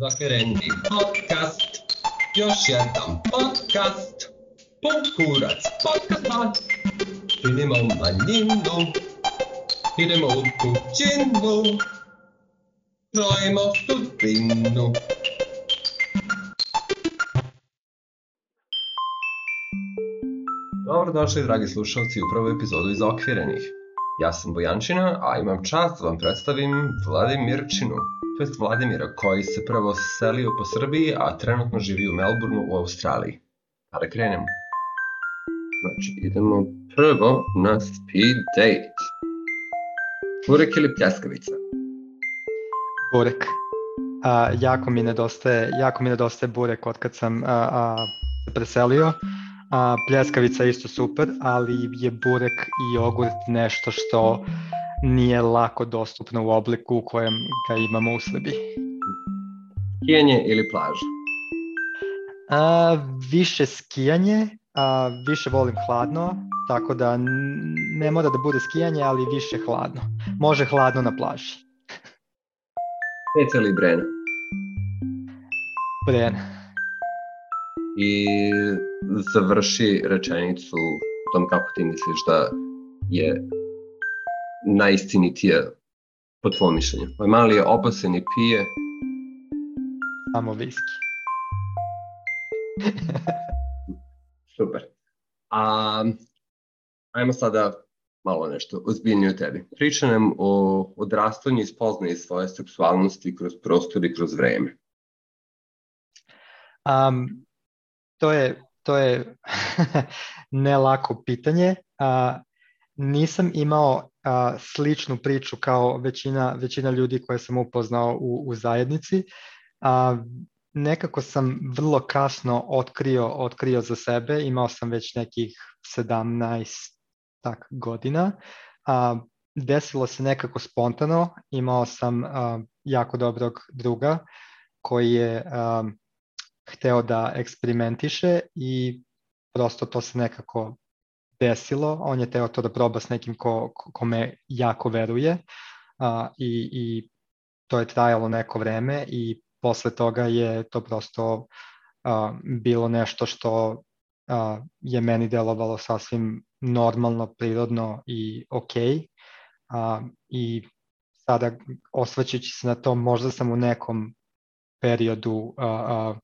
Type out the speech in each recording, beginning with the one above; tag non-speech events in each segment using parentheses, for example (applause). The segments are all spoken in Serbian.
Zakvereni podcast, još jedan podcast, pun kurac. Podcast, činimo manjinu, idemo u kućinu, krojimo sudbinu. Dobrodošli, dragi slušalci, u prvu epizodu iz Okvirenih. Ja sam Bojančina, a imam čast da vam predstavim Vladimirčinu, to jest Vladimira, koji se prvo selio po Srbiji, a trenutno živi u Melbourneu u Australiji. Pa da krenemo. Znači, idemo prvo na speed date. Burek ili pljeskavica? Burek. A, jako mi nedostaje, jako mi nedostaje burek od kad sam a, a, se preselio. A, pljeskavica je isto super, ali je burek i jogurt nešto što nije lako dostupno u obliku u kojem ga imamo u Srbiji. Skijanje ili plaža? A, više skijanje, a, više volim hladno, tako da ne mora da bude skijanje, ali više hladno. Može hladno na plaži. (laughs) Peca ili Brena? Bren. I završi rečenicu o tom kako ti misliš da je najistinitija po tvom mišljenju. Ovaj mali je opasan i pije, Samo viski. (laughs) super. A, ajmo sada malo nešto ozbiljnije o tebi. Priča nam o odrastanju i spoznaji svoje seksualnosti kroz prostor i kroz vreme. Um, to je, to je (laughs) ne lako pitanje. Uh, nisam imao uh, sličnu priču kao većina, većina ljudi koje sam upoznao u, u zajednici. Uh, nekako sam vrlo kasno otkrio, otkrio za sebe, imao sam već nekih 17 tak, godina. Uh, desilo se nekako spontano, imao sam uh, jako dobrog druga koji je um, hteo da eksperimentiše i prosto to se nekako desilo. On je teo to da proba s nekim ko, ko, kome jako veruje a, i, i to je trajalo neko vreme i posle toga je to prosto a, bilo nešto što a, je meni delovalo sasvim normalno, prirodno i okej. A, I sada osvrćući se na to, možda sam u nekom periodu a, a,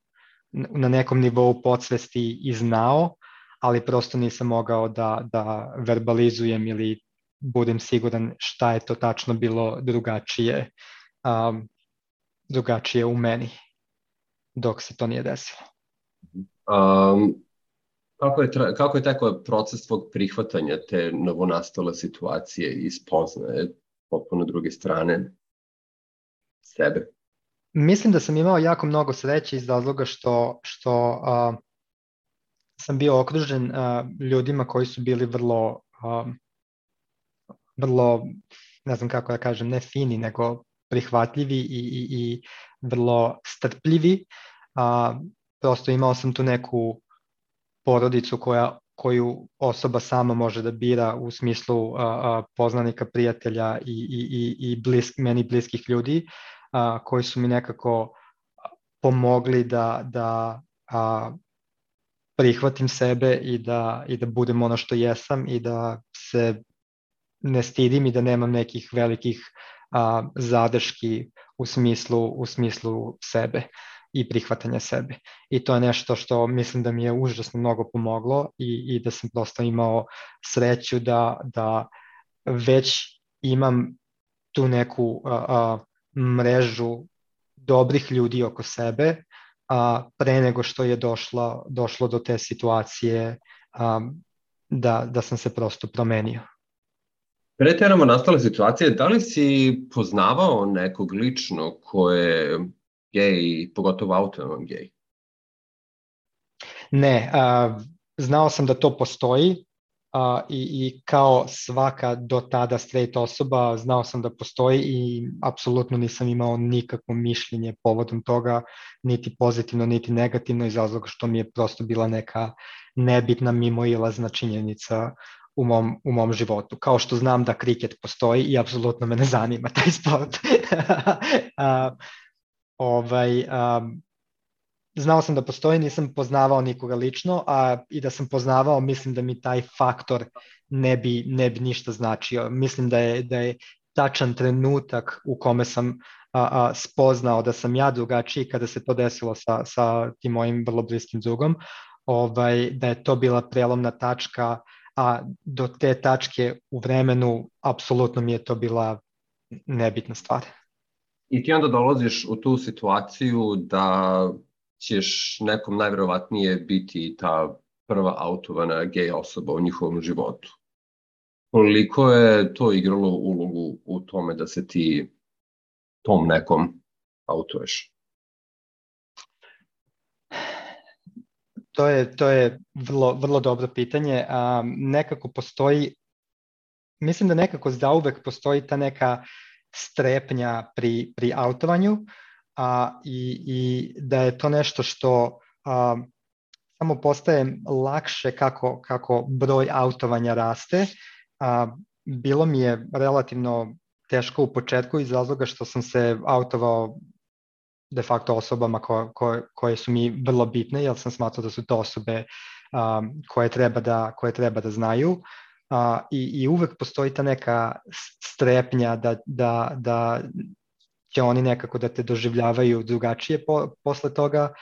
na nekom nivou podsvesti i znao, ali prosto nisam mogao da, da verbalizujem ili budem siguran šta je to tačno bilo drugačije, um, drugačije u meni dok se to nije desilo. Um, kako, je, kako je tako proces tvog prihvatanja te novonastale situacije i spoznaje potpuno druge strane sebe? Mislim da sam imao jako mnogo sreće iz razloga što, što uh, sam bio okružen uh, ljudima koji su bili vrlo, uh, vrlo, ne znam kako da kažem, ne fini, nego prihvatljivi i, i, i vrlo strpljivi. Uh, prosto imao sam tu neku porodicu koja koju osoba sama može da bira u smislu uh, uh, poznanika, prijatelja i, i, i, i blisk, meni bliskih ljudi a, koji su mi nekako pomogli da, da a, prihvatim sebe i da, i da budem ono što jesam i da se ne stidim i da nemam nekih velikih a, zadrški u smislu, u smislu sebe i prihvatanja sebe. I to je nešto što mislim da mi je užasno mnogo pomoglo i, i da sam prosto imao sreću da, da već imam tu neku a, a, mrežu dobrih ljudi oko sebe a, pre nego što je došlo, došlo do te situacije a, da, da sam se prosto promenio. Pre te nastale situacije, da li si poznavao nekog lično ko je gej, pogotovo autonoman gej? Ne, a, znao sam da to postoji, a, i, i kao svaka do tada straight osoba znao sam da postoji i apsolutno nisam imao nikakvo mišljenje povodom toga, niti pozitivno, niti negativno iz razloga što mi je prosto bila neka nebitna mimoilazna činjenica u mom, u mom životu. Kao što znam da kriket postoji i apsolutno me ne zanima taj sport. (laughs) a, ovaj, um, znao sam da postoji, nisam poznavao nikoga lično, a i da sam poznavao, mislim da mi taj faktor ne bi, ne bi ništa značio. Mislim da je, da je tačan trenutak u kome sam a, a, spoznao da sam ja drugačiji kada se to desilo sa, sa tim mojim vrlo bliskim drugom, ovaj, da je to bila prelomna tačka, a do te tačke u vremenu apsolutno mi je to bila nebitna stvar. I ti onda dolaziš u tu situaciju da ćeš nekom najverovatnije biti ta prva autovana gej osoba u njihovom životu. Koliko je to igralo ulogu u tome da se ti tom nekom autuješ? To je, to je vrlo, vrlo dobro pitanje. A, nekako postoji, mislim da nekako zauvek postoji ta neka strepnja pri, pri autovanju a, i, i da je to nešto što a, samo postaje lakše kako, kako broj autovanja raste. A, bilo mi je relativno teško u početku iz razloga što sam se autovao de facto osobama ko, ko, koje su mi vrlo bitne, jer sam smatrao da su to osobe um, koje, treba da, koje treba da znaju. Uh, i, I uvek postoji ta neka strepnja da, da, da će oni nekako da te doživljavaju drugačije po, posle toga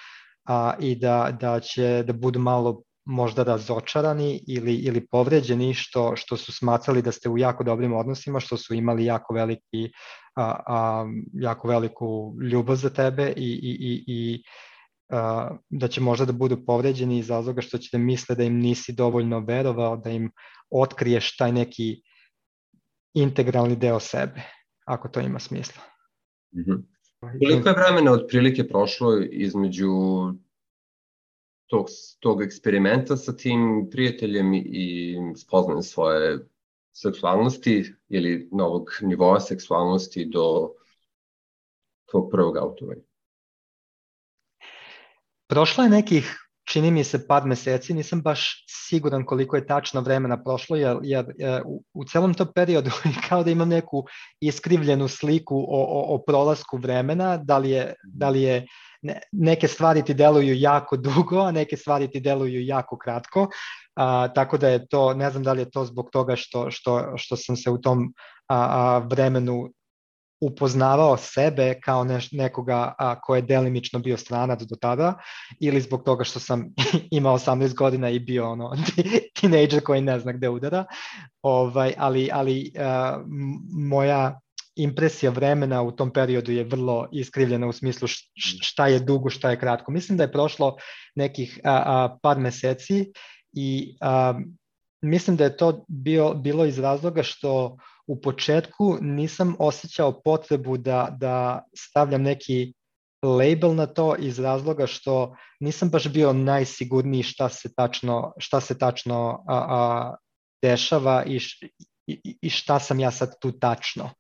a, i da, da će da budu malo možda razočarani ili, ili povređeni što, što su smatrali da ste u jako dobrim odnosima, što su imali jako veliki a, a, jako veliku ljubav za tebe i, i, i, i a, da će možda da budu povređeni iz razloga što će da misle da im nisi dovoljno verovao, da im otkriješ taj neki integralni deo sebe, ako to ima smisla. Mm -hmm. Koliko je vremena otprilike prošlo između tog, tog eksperimenta sa tim prijateljem i spoznanje svoje seksualnosti ili novog nivoa seksualnosti do tog prvog autovanja? Prošlo je nekih, čini mi se, par meseci, nisam baš siguran koliko je tačno vremena prošlo, jer, jer, jer u, u celom tom periodu (laughs) kao da imam neku iskrivljenu sliku o, o, o prolasku vremena, da li je, da li je ne, neke stvari ti deluju jako dugo, a neke stvari ti deluju jako kratko, a, tako da je to, ne znam da li je to zbog toga što, što, što sam se u tom a, a, vremenu upoznavao sebe kao neš, nekoga a, ko je delimično bio stranac do tada ili zbog toga što sam (laughs) imao 18 godina i bio ono (laughs) tinejdžer koji ne zna gde udara ovaj, ali, ali a, moja impresija vremena u tom periodu je vrlo iskrivljena u smislu šta je dugo, šta je kratko. Mislim da je prošlo nekih a, a, par meseci i a, mislim da je to bio, bilo iz razloga što u početku nisam osjećao potrebu da, da stavljam neki label na to iz razloga što nisam baš bio najsigurniji šta se tačno, šta se tačno a, a, dešava i, š, i, i šta sam ja sad tu tačno.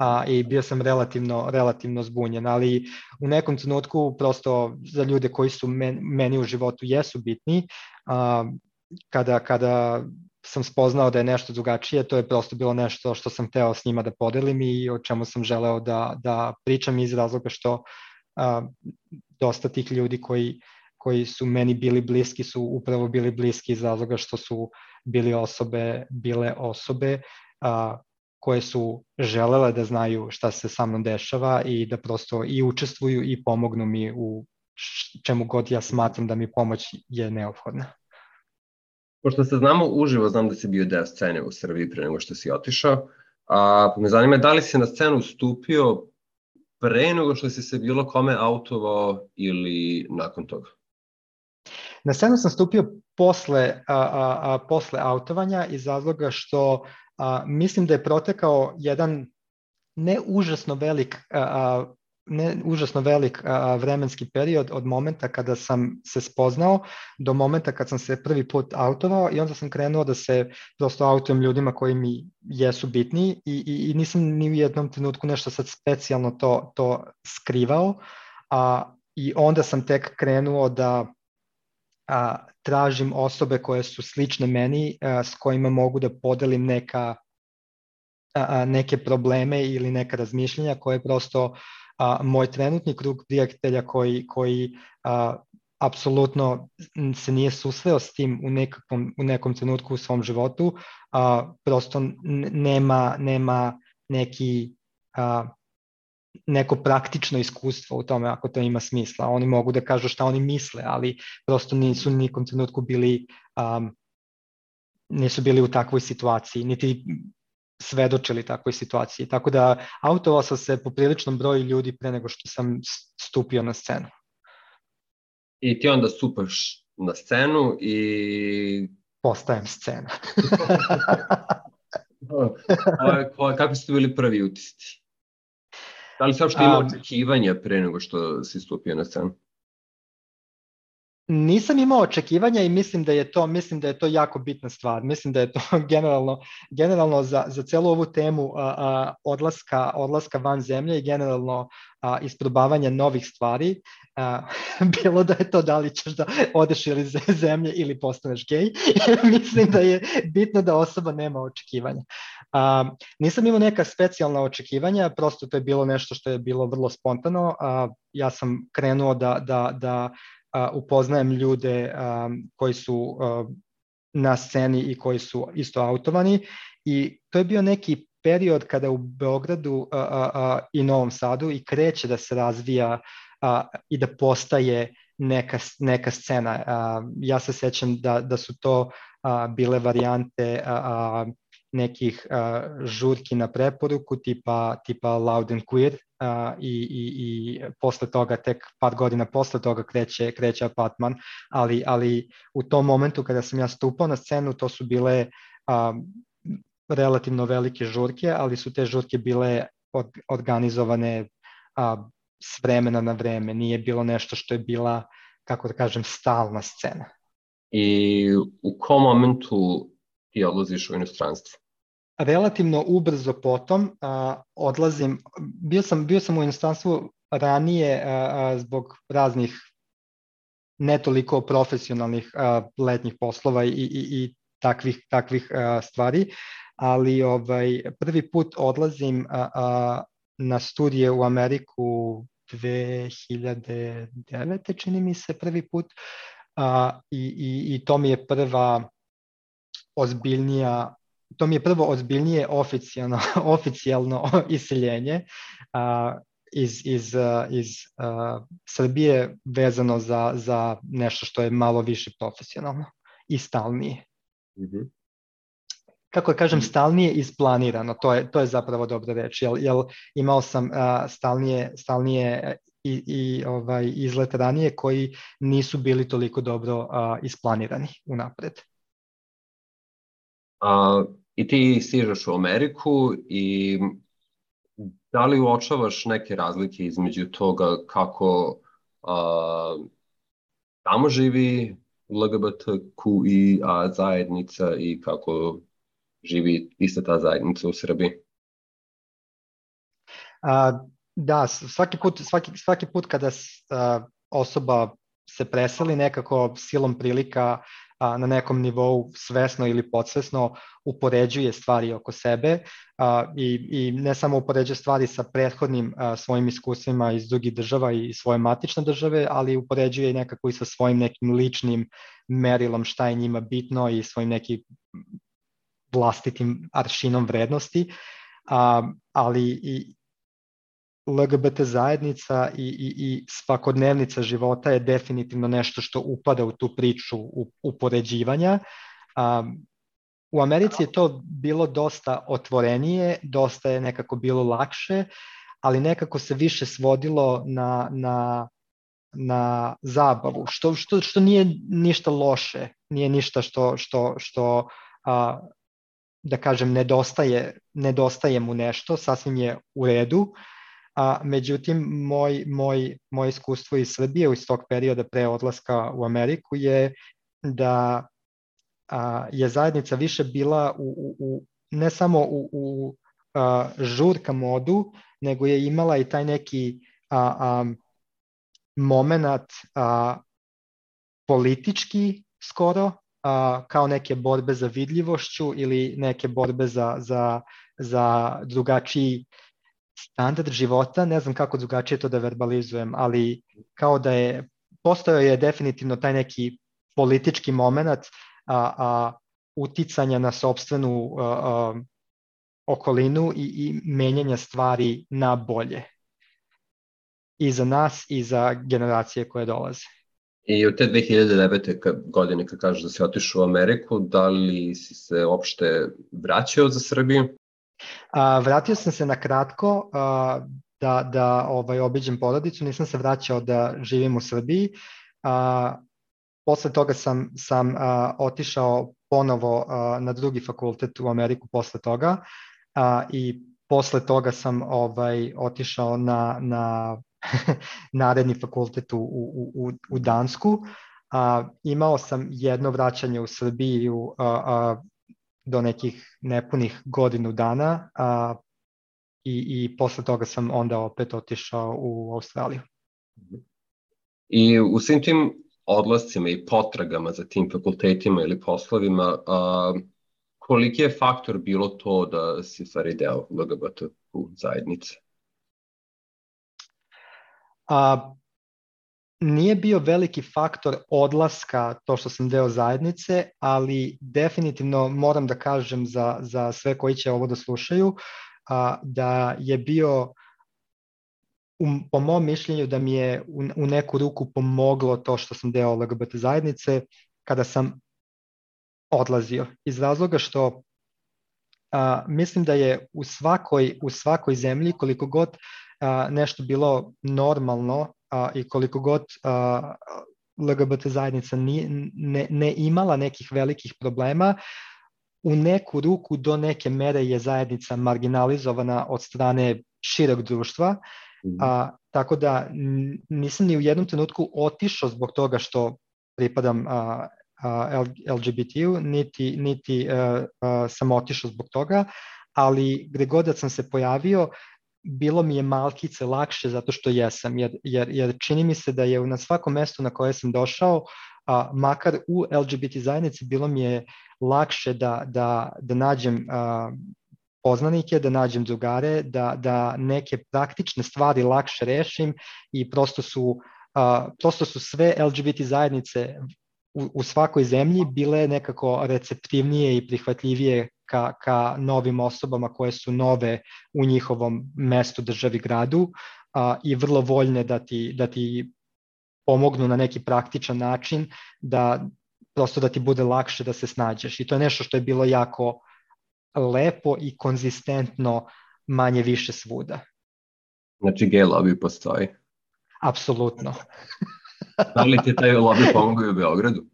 A, i bio sam relativno, relativno zbunjen, ali u nekom trenutku prosto za ljude koji su men, meni u životu jesu bitni, a, kada, kada sam spoznao da je nešto drugačije, to je prosto bilo nešto što sam hteo s njima da podelim i o čemu sam želeo da, da pričam iz razloga što a, dosta tih ljudi koji, koji su meni bili bliski su upravo bili bliski iz razloga što su bili osobe, bile osobe a, koje su želele da znaju šta se sa mnom dešava i da prosto i učestvuju i pomognu mi u čemu god ja smatram da mi pomoć je neophodna. Pošto se znamo uživo, znam da si bio deo scene u Srbiji pre nego što si otišao, a me zanima da li si na scenu stupio pre nego što si se bilo kome autovao ili nakon toga? Na scenu sam stupio posle, a, a, a, posle autovanja iz razloga što a, mislim da je protekao jedan ne užasno velik a, a, ne užasno velik a, vremenski period od momenta kada sam se spoznao do momenta kad sam se prvi put autovao i onda sam krenuo da se prosto autujem ljudima koji mi jesu bitni i, i, i nisam ni u jednom trenutku nešto sad specijalno to, to skrivao a, i onda sam tek krenuo da a, tražim osobe koje su slične meni, a, s kojima mogu da podelim neka, a, neke probleme ili neka razmišljenja koje prosto a, moj trenutni krug prijatelja koji, koji a, apsolutno se nije susreo s tim u, nekakvom, u nekom trenutku u svom životu, a, prosto nema, nema neki a, neko praktično iskustvo u tome ako to ima smisla. Oni mogu da kažu šta oni misle, ali prosto nisu nikom trenutku bili um, nisu bili u takvoj situaciji, niti svedočili takvoj situaciji. Tako da autovao sam se po priličnom broju ljudi pre nego što sam stupio na scenu. I ti onda stupaš na scenu i... Postajem scena. (laughs) Kakvi su bili prvi utisci? Da li se uopšte ima očekivanja pre nego što si stupio na scenu? Nisam imao očekivanja i mislim da je to mislim da je to jako bitna stvar. Mislim da je to (laughs) generalno generalno za za celu ovu temu a, a, odlaska odlaska van zemlje i generalno a, isprobavanja novih stvari. A, (laughs) bilo da je to da li ćeš da odeš ili zemlje ili postaneš gej. (laughs) mislim da je bitno da osoba nema očekivanja. A, nisam imao neka specijalna očekivanja, prosto to je bilo nešto što je bilo vrlo spontano. A, ja sam krenuo da da da a, upoznajem ljude a, koji su a, na sceni i koji su isto autovani i to je bio neki period kada u Beogradu a, a, a, i Novom Sadu i kreće da se razvija a, i da postaje neka, neka scena. A, ja se sećam da, da su to a, bile varijante a, a, nekih uh, žurki na preporuku tipa, tipa Loud and Queer uh, i, i, i posle toga, tek par godina posle toga kreće, kreće Apartman, ali, ali u tom momentu kada sam ja stupao na scenu to su bile uh, relativno velike žurke, ali su te žurke bile organizovane uh, s vremena na vreme, nije bilo nešto što je bila, kako da kažem, stalna scena. I u kom momentu ti odlaziš u inostranstvo? Relativno ubrzo potom a, odlazim, bio sam, bio sam u inostranstvu ranije a, a, zbog raznih ne toliko profesionalnih a, letnjih poslova i, i, i takvih, takvih a, stvari, ali ovaj, prvi put odlazim a, a, na studije u Ameriku 2009. čini mi se prvi put a, i, i, i to mi je prva ozbiljnija to mi je prvo ozbiljnije oficijalno, (laughs) oficijalno (laughs) iseljenje a, iz, iz, iz a, Srbije vezano za, za nešto što je malo više profesionalno i stalnije. Mm -hmm. Kako kažem, stalnije isplanirano, to je, to je zapravo dobra reč, jel, jel imao sam a, stalnije, stalnije i, i ovaj izlet ranije koji nisu bili toliko dobro a, isplanirani unapred. A, I ti stižeš u Ameriku i da li uočavaš neke razlike između toga kako a, tamo živi LGBTQIA zajednica i kako živi ista ta zajednica u Srbiji? A, da, svaki put, svaki, svaki put kada a, osoba se preseli nekako silom prilika a, na nekom nivou svesno ili podsvesno upoređuje stvari oko sebe a, i, i ne samo upoređuje stvari sa prethodnim a, svojim iskustvima iz drugih država i svoje matične države, ali upoređuje nekako i sa svojim nekim ličnim merilom šta je njima bitno i svojim nekim vlastitim aršinom vrednosti, a, ali i, LGBT zajednica i, i, i svakodnevnica života je definitivno nešto što upada u tu priču upoređivanja. Um, u Americi je to bilo dosta otvorenije, dosta je nekako bilo lakše, ali nekako se više svodilo na, na, na zabavu, što, što, što nije ništa loše, nije ništa što, što, što a, da kažem, nedostaje, nedostaje mu nešto, sasvim je u redu, a međutim moj, moj, moje iskustvo iz Srbije iz tog perioda pre odlaska u Ameriku je da a, je zajednica više bila u, u, u ne samo u, u a, žurka modu, nego je imala i taj neki a, a, moment a, politički skoro, a, kao neke borbe za vidljivošću ili neke borbe za, za, za drugačiji standard života, ne znam kako drugačije to da verbalizujem, ali kao da je, postojao je definitivno taj neki politički moment a, a, uticanja na sobstvenu a, a, okolinu i, i menjanja stvari na bolje. I za nas i za generacije koje dolaze. I od te 2009. godine kad kažeš da si otišao u Ameriku, da li si se opšte vraćao za Srbiju? A, vratio sam se na kratko a, da, da ovaj, obiđem porodicu, nisam se vraćao da živim u Srbiji. A, posle toga sam, sam a, otišao ponovo a, na drugi fakultet u Ameriku posle toga a, i posle toga sam ovaj otišao na, na (laughs) naredni fakultet u, u, u, u Dansku. A, imao sam jedno vraćanje u Srbiju a, a, do nekih nepunih godinu dana a, i, i posle toga sam onda opet otišao u Australiju. I u svim tim odlascima i potragama za tim fakultetima ili poslovima, a, koliki je faktor bilo to da si stvari deo LGBT zajednice? A, nije bio veliki faktor odlaska to što sam deo zajednice, ali definitivno moram da kažem za, za sve koji će ovo da slušaju, a, da je bio u, po mom mišljenju da mi je u, u neku ruku pomoglo to što sam deo LGBT zajednice kada sam odlazio. Iz razloga što a, mislim da je u svakoj, u svakoj zemlji koliko god a, nešto bilo normalno a, i koliko god a, LGBT zajednica nije, ne, ne imala nekih velikih problema, u neku ruku do neke mere je zajednica marginalizovana od strane šireg društva, mm. a, tako da nisam ni u jednom trenutku otišao zbog toga što pripadam a, a, LGBT-u, niti, niti a, a, sam otišao zbog toga, ali gde god da sam se pojavio, bilo mi je malkice lakše zato što jesam, jer, jer, jer čini mi se da je na svakom mestu na koje sam došao, a, makar u LGBT zajednici, bilo mi je lakše da, da, da nađem a, poznanike, da nađem drugare, da, da neke praktične stvari lakše rešim i prosto su, a, prosto su sve LGBT zajednice u, u svakoj zemlji bile nekako receptivnije i prihvatljivije ka, ka novim osobama koje su nove u njihovom mestu, državi, gradu a, i vrlo voljne da ti, da ti pomognu na neki praktičan način da prosto da ti bude lakše da se snađeš. I to je nešto što je bilo jako lepo i konzistentno manje više svuda. Znači gay lobby postoji? Apsolutno. da li ti taj lobby pomogao u Beogradu?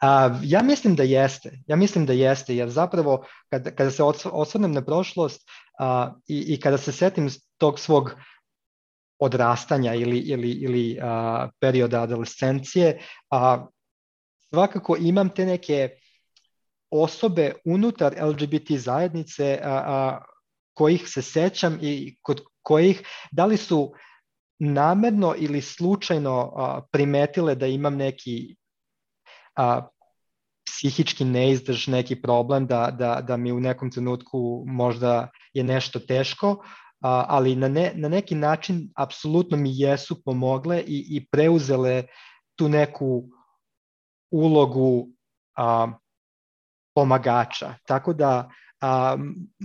A, ja mislim da jeste. Ja mislim da jeste, jer zapravo kada, kada se osvrnem na prošlost a, i, i kada se setim tog svog odrastanja ili, ili, ili a, perioda adolescencije, a, svakako imam te neke osobe unutar LGBT zajednice a, a, kojih se sećam i kod kojih, da li su namerno ili slučajno a, primetile da imam neki a, psihički neizdrž neki problem, da, da, da mi u nekom trenutku možda je nešto teško, a, ali na, ne, na neki način apsolutno mi jesu pomogle i, i preuzele tu neku ulogu a, pomagača. Tako da a,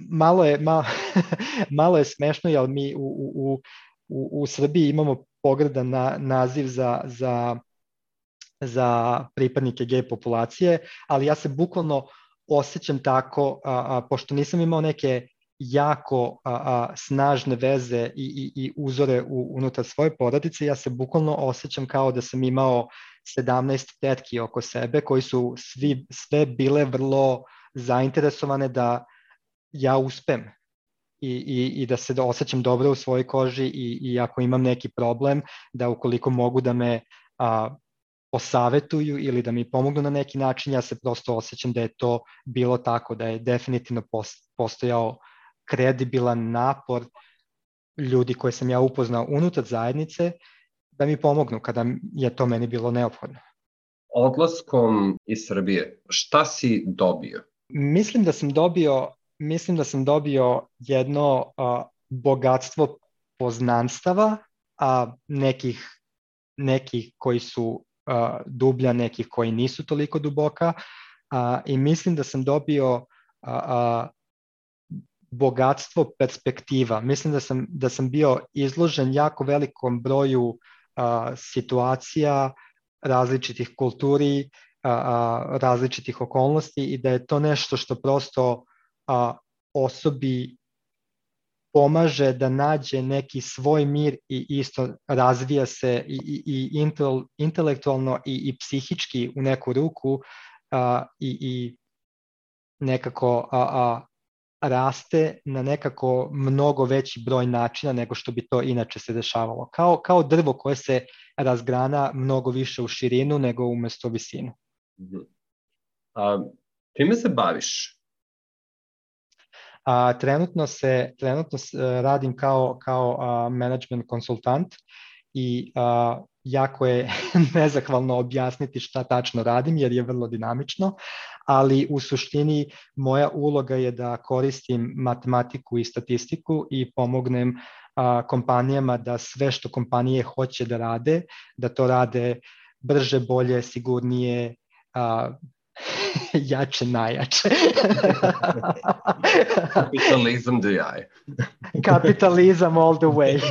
malo, je, malo, (laughs) malo je smešno, jer mi u, u, u, u Srbiji imamo pogrdan na, naziv za, za za pripadnike gej populacije, ali ja se bukvalno osjećam tako, a, a, pošto nisam imao neke jako a, a, snažne veze i, i, i uzore u, unutar svoje porodice, ja se bukvalno osjećam kao da sam imao 17 tetki oko sebe koji su svi, sve bile vrlo zainteresovane da ja uspem i, i, i da se osjećam dobro u svojoj koži i, i ako imam neki problem, da ukoliko mogu da me a, posavetuju ili da mi pomognu na neki način, ja se prosto osjećam da je to bilo tako, da je definitivno postojao kredibilan napor ljudi koje sam ja upoznao unutar zajednice da mi pomognu kada je to meni bilo neophodno. Odlaskom iz Srbije, šta si dobio? Mislim da sam dobio, mislim da sam dobio jedno uh, bogatstvo poznanstava, a nekih, nekih koji su a, dublja, nekih koji nisu toliko duboka a, i mislim da sam dobio a, a, bogatstvo perspektiva. Mislim da sam, da sam bio izložen jako velikom broju a, situacija, različitih kulturi, a, a, različitih okolnosti i da je to nešto što prosto a, osobi pomaže da nađe neki svoj mir i isto razvija se i, i, i intelektualno i, i psihički u neku ruku a, i, i nekako a, a, raste na nekako mnogo veći broj načina nego što bi to inače se dešavalo. Kao, kao drvo koje se razgrana mnogo više u širinu nego umesto visinu. Mhm. A, čime se baviš? A, trenutno se trenutno radim kao kao a, management konsultant i a, jako je (laughs) nezahvalno objasniti šta tačno radim jer je vrlo dinamično, ali u suštini moja uloga je da koristim matematiku i statistiku i pomognem a, kompanijama da sve što kompanije hoće da rade, da to rade brže, bolje, sigurnije, a, (laughs) jače, najjače. (laughs) Kapitalizam do jaj. (laughs) Kapitalizam all the way.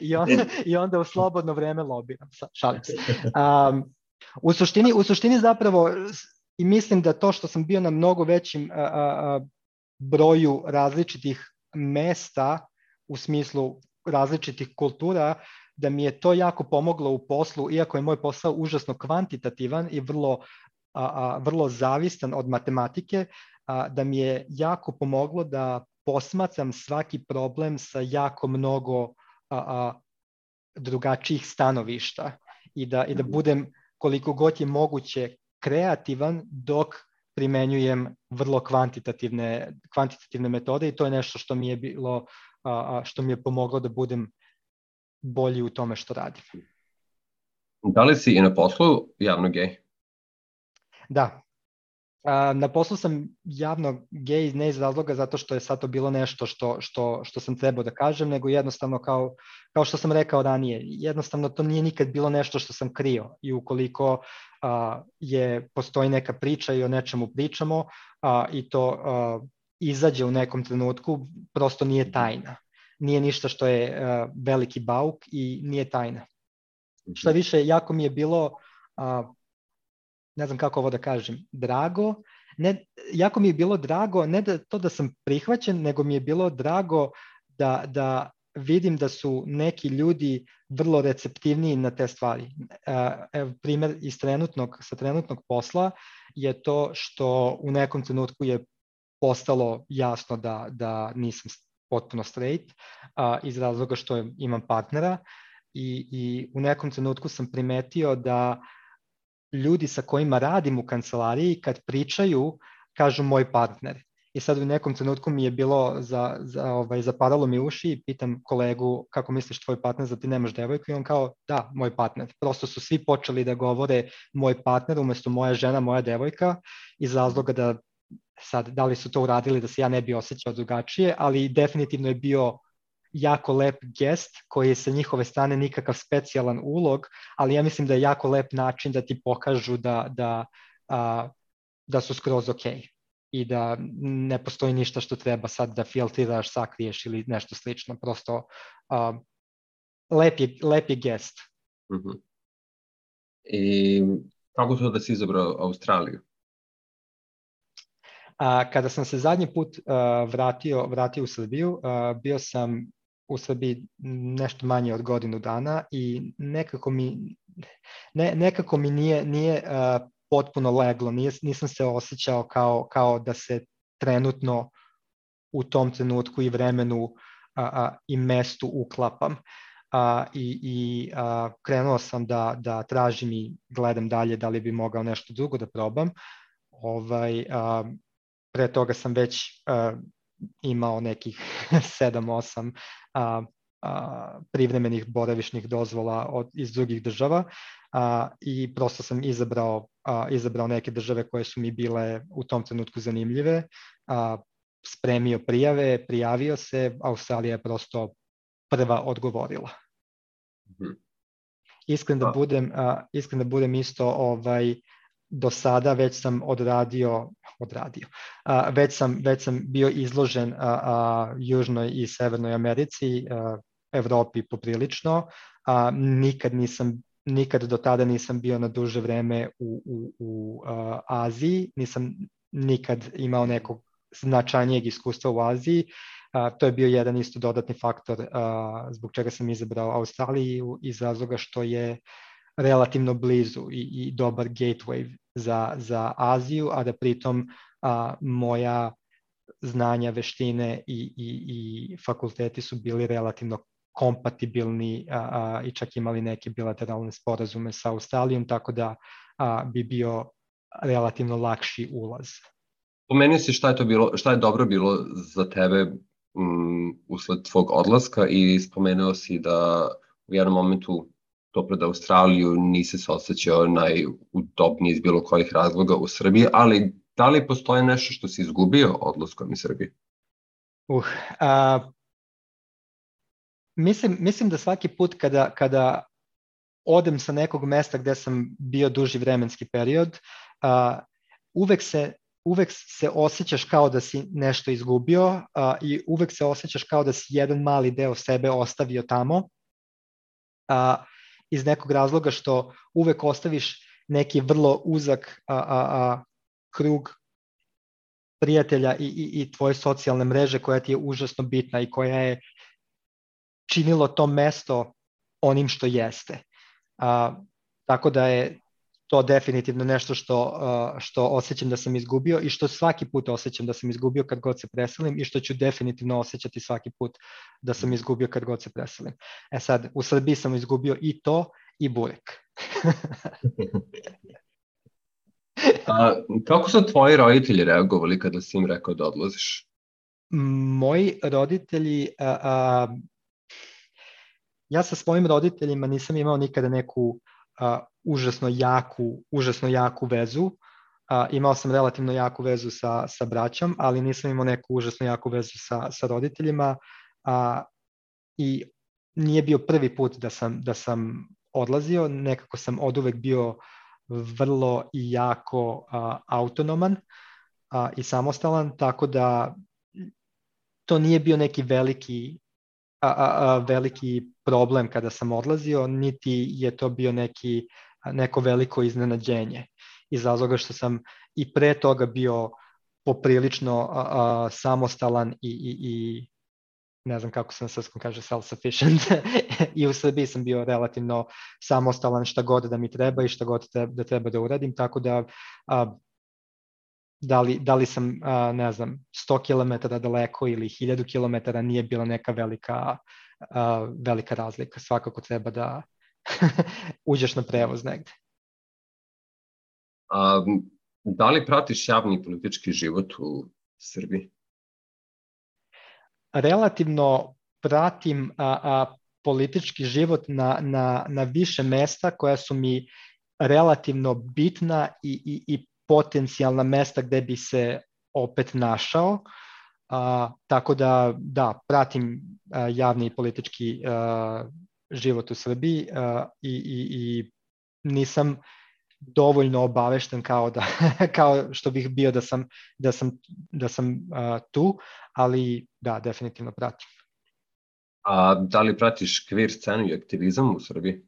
I, onda, I onda u slobodno vreme lobiram. Šalim se. Um, u, suštini, u suštini zapravo i mislim da to što sam bio na mnogo većim a, a, broju različitih mesta u smislu različitih kultura, da mi je to jako pomoglo u poslu, iako je moj posao užasno kvantitativan i vrlo, a, a, vrlo zavistan od matematike, a, da mi je jako pomoglo da posmacam svaki problem sa jako mnogo a, a, drugačijih stanovišta i da, i da mhm. budem koliko god je moguće kreativan dok primenjujem vrlo kvantitativne, kvantitativne metode i to je nešto što mi je bilo a, a, što mi je pomoglo da budem bolji u tome što radim. Da li si i na poslu javno gej? Da. A, na poslu sam javno gej ne iz razloga zato što je sad to bilo nešto što, što, što sam trebao da kažem, nego jednostavno kao, kao što sam rekao ranije, jednostavno to nije nikad bilo nešto što sam krio i ukoliko a, je postoji neka priča i o nečemu pričamo a, i to a, izađe u nekom trenutku, prosto nije tajna nije ništa što je uh, veliki bauk i nije tajna. Šta više, jako mi je bilo, uh, ne znam kako ovo da kažem, drago, ne, jako mi je bilo drago, ne da to da sam prihvaćen, nego mi je bilo drago da, da vidim da su neki ljudi vrlo receptivniji na te stvari. Evo, primer iz trenutnog, sa trenutnog posla je to što u nekom trenutku je postalo jasno da, da nisam potpuno straight, a, iz razloga što imam partnera i, i u nekom trenutku sam primetio da ljudi sa kojima radim u kancelariji kad pričaju kažu moj partner. I sad u nekom trenutku mi je bilo za, za, ovaj, zaparalo mi uši i pitam kolegu kako misliš tvoj partner za ti nemaš devojku i on kao da, moj partner. Prosto su svi počeli da govore moj partner umesto moja žena, moja devojka iz razloga da sad da li su to uradili da se ja ne bi osjećao drugačije, ali definitivno je bio jako lep gest koji je sa njihove strane nikakav specijalan ulog, ali ja mislim da je jako lep način da ti pokažu da, da, a, da su skroz ok i da ne postoji ništa što treba sad da filtriraš, sakriješ ili nešto slično. Prosto a, lep, je, lep je gest. Mm -hmm. I kako to da si izabrao Australiju? A, kada sam se zadnji put a, vratio, vratio u Srbiju, a, bio sam u Srbiji nešto manje od godinu dana i nekako mi, ne, nekako mi nije, nije a, potpuno leglo, nije, nisam se osjećao kao, kao da se trenutno u tom trenutku i vremenu a, a, i mestu uklapam. A, i, i a, krenuo sam da, da tražim i gledam dalje da li bi mogao nešto drugo da probam. Ovaj, a, pre toga sam već uh, imao nekih 7-8 uh, uh, privremenih boravišnih dozvola od, iz drugih država uh, i prosto sam izabrao, uh, izabrao neke države koje su mi bile u tom trenutku zanimljive. Uh, spremio prijave, prijavio se, Australija je prosto prva odgovorila. Mhm. Iskren da budem, a, iskren da budem isto ovaj do sada već sam odradio odradio. A, već sam već sam bio izložen a, a, južnoj i severnoj Americi, a, Evropi poprilično, a nikad nisam nikad do tada nisam bio na duže vreme u, u, u a, Aziji, nisam nikad imao nekog značajnijeg iskustva u Aziji. A, to je bio jedan isto dodatni faktor a, zbog čega sam izabrao Australiju iz razloga što je relativno blizu i, i dobar gateway za, za Aziju, a da pritom a, moja znanja, veštine i, i, i fakulteti su bili relativno kompatibilni a, a, i čak imali neke bilateralne sporazume sa Australijom, tako da a, bi bio relativno lakši ulaz. Pomenuo si šta je to bilo, šta je dobro bilo za tebe um, usled tvog odlaska i spomenuo si da u jednom momentu to pred Australiju nisi se osjećao najudobniji iz bilo kojih razloga u Srbiji, ali da li postoje nešto što si izgubio odlaskom iz Srbije? Uh, a, mislim, mislim da svaki put kada, kada odem sa nekog mesta gde sam bio duži vremenski period, a, uvek se uvek se osjećaš kao da si nešto izgubio a, i uvek se osjećaš kao da si jedan mali deo sebe ostavio tamo a, iz nekog razloga što uvek ostaviš neki vrlo uzak a, a, a, krug prijatelja i, i, i tvoje socijalne mreže koja ti je užasno bitna i koja je činilo to mesto onim što jeste. A, tako da je to definitivno nešto što, što osjećam da sam izgubio i što svaki put osjećam da sam izgubio kad god se preselim i što ću definitivno osjećati svaki put da sam izgubio kad god se preselim. E sad, u Srbiji sam izgubio i to i burek. (laughs) a, kako su tvoji roditelji reagovali kada si im rekao da odlaziš? Moji roditelji, a, a, ja sa svojim roditeljima nisam imao nikada neku a, užasno jaku, užasno jaku vezu. A, imao sam relativno jaku vezu sa, sa braćom, ali nisam imao neku užasno jaku vezu sa, sa roditeljima. A, I nije bio prvi put da sam, da sam odlazio, nekako sam od uvek bio vrlo i jako a, autonoman a, i samostalan, tako da to nije bio neki veliki a, a, a, veliki problem kada sam odlazio, niti je to bio neki neko veliko iznenađenje iz razloga što sam i pre toga bio poprilično a, a, samostalan i, i, i ne znam kako se na srpskom kaže self-sufficient. (laughs) I u Srbiji sam bio relativno samostalan šta god da mi treba i šta god da treba da uradim, tako da a, da li, da li sam, a, ne znam, 100 km daleko ili 1000 km nije bila neka velika, a, velika razlika. Svakako treba da (laughs) uđeš na prevoz negde. A, da li pratiš javni politički život u Srbiji? Relativno pratim a, a, politički život na, na, na više mesta koja su mi relativno bitna i, i, i potencijalna mesta gde bi se opet našao. A, tako da, da, pratim a, javni i politički a, život u Srbiji a, i, i, i nisam dovoljno obavešten kao da (laughs) kao što bih bio da sam da sam da sam a, tu, ali da definitivno pratim. A da li pratiš queer scenu i aktivizam u Srbiji?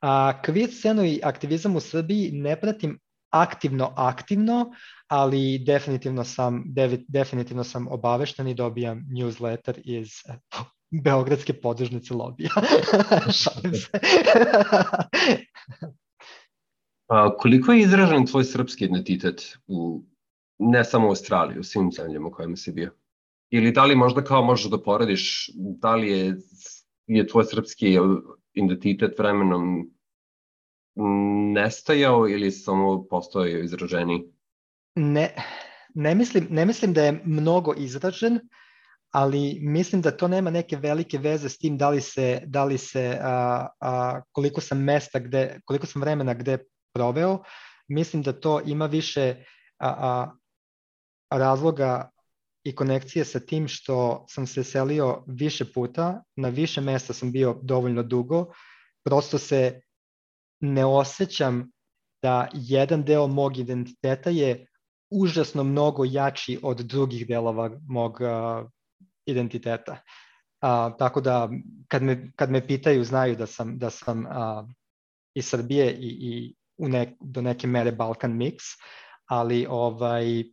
A, queer scenu i aktivizam u Srbiji ne pratim aktivno aktivno, ali definitivno sam definitivno sam obavešten i dobijam newsletter iz Beogradske podružnice lobija. (laughs) Šalim se. (laughs) A, koliko je izražen tvoj srpski identitet u ne samo u Australiji, u svim zemljama u kojima si bio? Ili da li možda kao možeš da porediš, da li je, je tvoj srpski identitet vremenom nestajao ili samo postao izraženi? Ne, ne mislim, ne mislim da je mnogo izražen, ali mislim da to nema neke velike veze s tim da li se, da li se a, a, koliko sam mesta gde, koliko sam vremena gde proveo, mislim da to ima više a, a, razloga i konekcije sa tim što sam se selio više puta, na više mesta sam bio dovoljno dugo, prosto se ne osjećam da jedan deo mog identiteta je užasno mnogo jači od drugih delova mog uh, identiteta. Uh, tako da kad me, kad me pitaju znaju da sam, da sam uh, iz Srbije i, i u nek, do neke mere Balkan mix, ali ovaj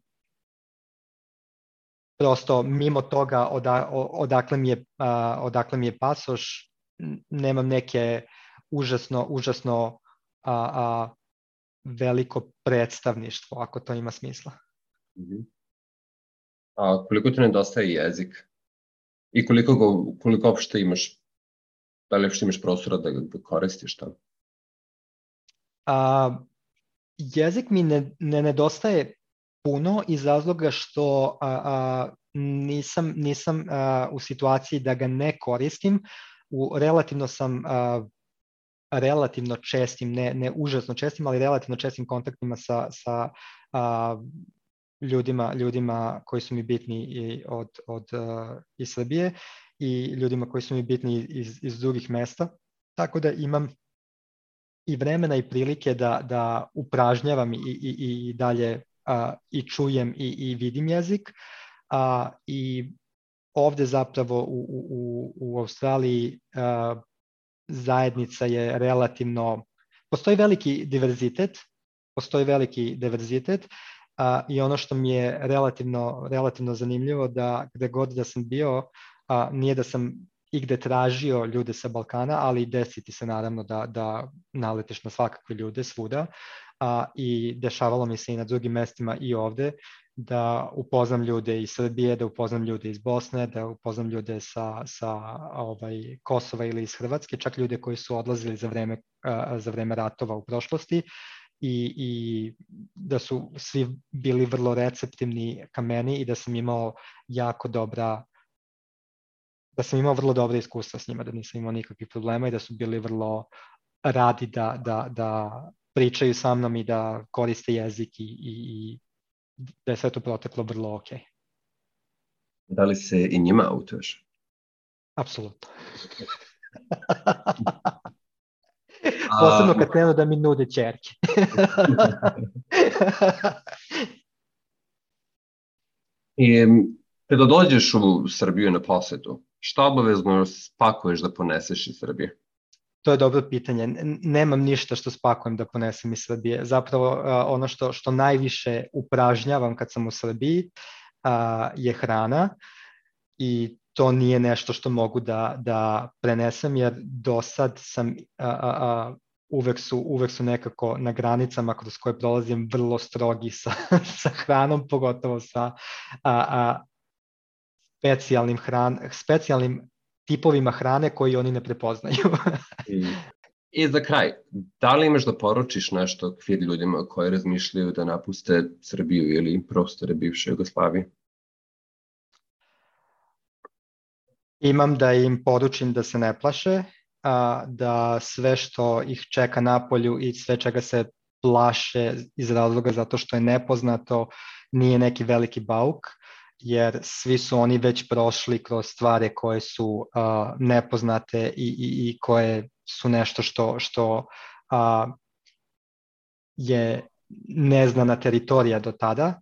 prosto mimo toga oda, odakle, mi je, uh, odakle mi je pasoš, nemam neke užasno, užasno a, a, veliko predstavništvo, ako to ima smisla. Mm -hmm. A koliko ti nedostaje jezik? I koliko, go, koliko opšte imaš, da li uopšte imaš prostora da ga koristiš tamo? A, jezik mi ne, ne nedostaje puno iz razloga što a, a, nisam, nisam a, u situaciji da ga ne koristim. U, relativno sam a, relativno čestim, ne, ne užasno čestim, ali relativno čestim kontaktima sa, sa a, ljudima, ljudima koji su mi bitni i od, od uh, iz Srbije i ljudima koji su mi bitni iz, iz drugih mesta. Tako da imam i vremena i prilike da, da upražnjavam i, i, i dalje a, i čujem i, i vidim jezik. A, I ovde zapravo u, u, u Australiji a, zajednica je relativno, postoji veliki diverzitet, postoji veliki diverzitet a, i ono što mi je relativno, relativno zanimljivo da gde god da sam bio, a, nije da sam igde tražio ljude sa Balkana, ali desiti se naravno da, da naletiš na svakakve ljude svuda. A, i dešavalo mi se i na drugim mestima i ovde da upoznam ljude iz Srbije, da upoznam ljude iz Bosne, da upoznam ljude sa, sa ovaj, Kosova ili iz Hrvatske, čak ljude koji su odlazili za vreme, za vreme ratova u prošlosti. I, i da su svi bili vrlo receptivni ka meni i da sam imao jako dobra da sam imao vrlo dobre iskustva s njima, da nisam imao nikakvih problema i da su bili vrlo radi da, da, da pričaju sa mnom i da koriste jezik i, i, i da je sve to proteklo vrlo ok. Da li se i njima autuješ? Apsolutno. (laughs) Posebno kad krenu da mi nude čerke. I (laughs) kada dođeš u Srbiju na posetu, šta obavezno spakuješ da poneseš iz Srbije? To je dobro pitanje. Nemam ništa što spakujem da ponesem iz Srbije. Zapravo ono što, što najviše upražnjavam kad sam u Srbiji je hrana i to nije nešto što mogu da, da prenesem jer do sad sam a, a, a, uvek su, uvek su nekako na granicama kroz koje prolazim vrlo strogi sa, (laughs) sa hranom, pogotovo sa a, a, specijalnim, hran, specijalnim tipovima hrane koji oni ne prepoznaju. (laughs) I za kraj, da li imaš da poručiš nešto kvir ljudima koji razmišljaju da napuste Srbiju ili prostore bivše Jugoslavije? Imam da im poručim da se ne plaše, a, da sve što ih čeka na polju i sve čega se plaše iz razloga zato što je nepoznato nije neki veliki bauk, jer svi su oni već prošli kroz stvari koje su uh, nepoznate i, i, i koje su nešto što, što uh, je neznana teritorija do tada,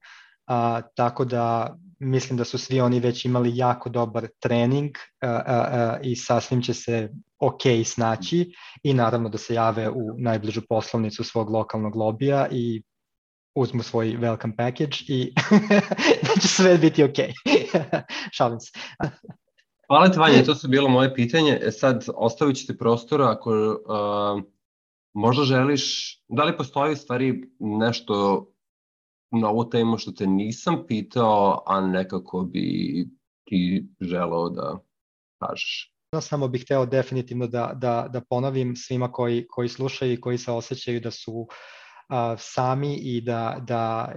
a, tako da mislim da su svi oni već imali jako dobar trening a, a, a, i sasvim će se ok snaći i naravno da se jave u najbližu poslovnicu svog lokalnog lobija i uzmu svoj welcome package i (laughs) da će sve biti ok. (laughs) Šalim se. (laughs) Hvala ti Vanja, to su bilo moje pitanje. E sad, ostavit ćete prostora ako uh, možda želiš, da li postoji stvari nešto na ovu temu što te nisam pitao, a nekako bi ti želeo da kažeš? Samo bih hteo definitivno da, da, da ponovim svima koji, koji slušaju i koji se osjećaju da su a, sami i da, da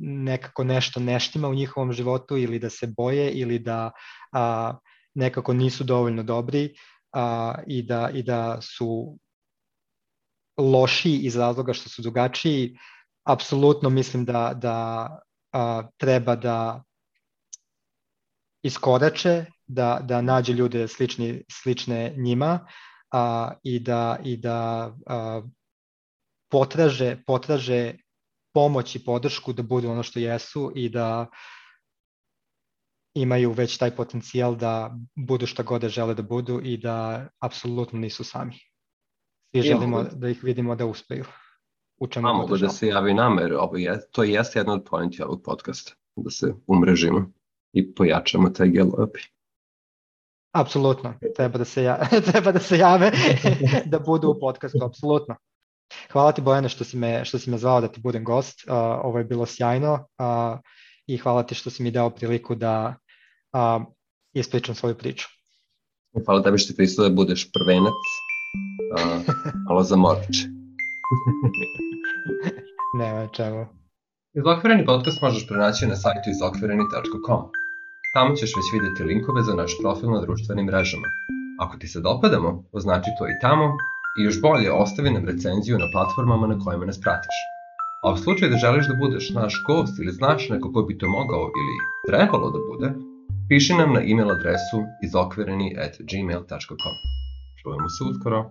nekako nešto neštima u njihovom životu ili da se boje ili da a, nekako nisu dovoljno dobri a, i, da, i da su loši iz razloga što su drugačiji, apsolutno mislim da, da a, treba da iskorače, da, da nađe ljude slični, slične njima a, i da, i da a, potraže, potraže pomoć i podršku da budu ono što jesu i da imaju već taj potencijal da budu šta god da žele da budu i da apsolutno nisu sami. Svi želimo da ih vidimo da uspeju. U čemu A mogu da se javi namer, ovo je, to jeste jedna od pointi ovog podcasta, da se umrežimo i pojačamo taj gelopi. Apsolutno, treba da se, ja, (laughs) treba da se jave (laughs) da budu u podcastu, apsolutno. Hvala ti Bojane što si me, što si me zvao da ti budem gost, uh, ovo je bilo sjajno uh, i hvala ti što si mi dao priliku da uh, ispričam svoju priču. Hvala tebi što ti pristao da budeš prvenac, uh, malo za morče. (laughs) Nema čemu. Izokvireni podcast možeš pronaći na sajtu izokvireni.com. Tamo ćeš već videti linkove za naš profil na društvenim mrežama. Ako ti se dopadamo, označi to i tamo i još bolje ostavi nam recenziju na platformama na kojima nas pratiš. A u slučaju da želiš da budeš naš gost ili znaš neko ko bi to mogao ili trebalo da bude, piši nam na e-mail adresu izokvireni at gmail.com. Čujemo se uskoro.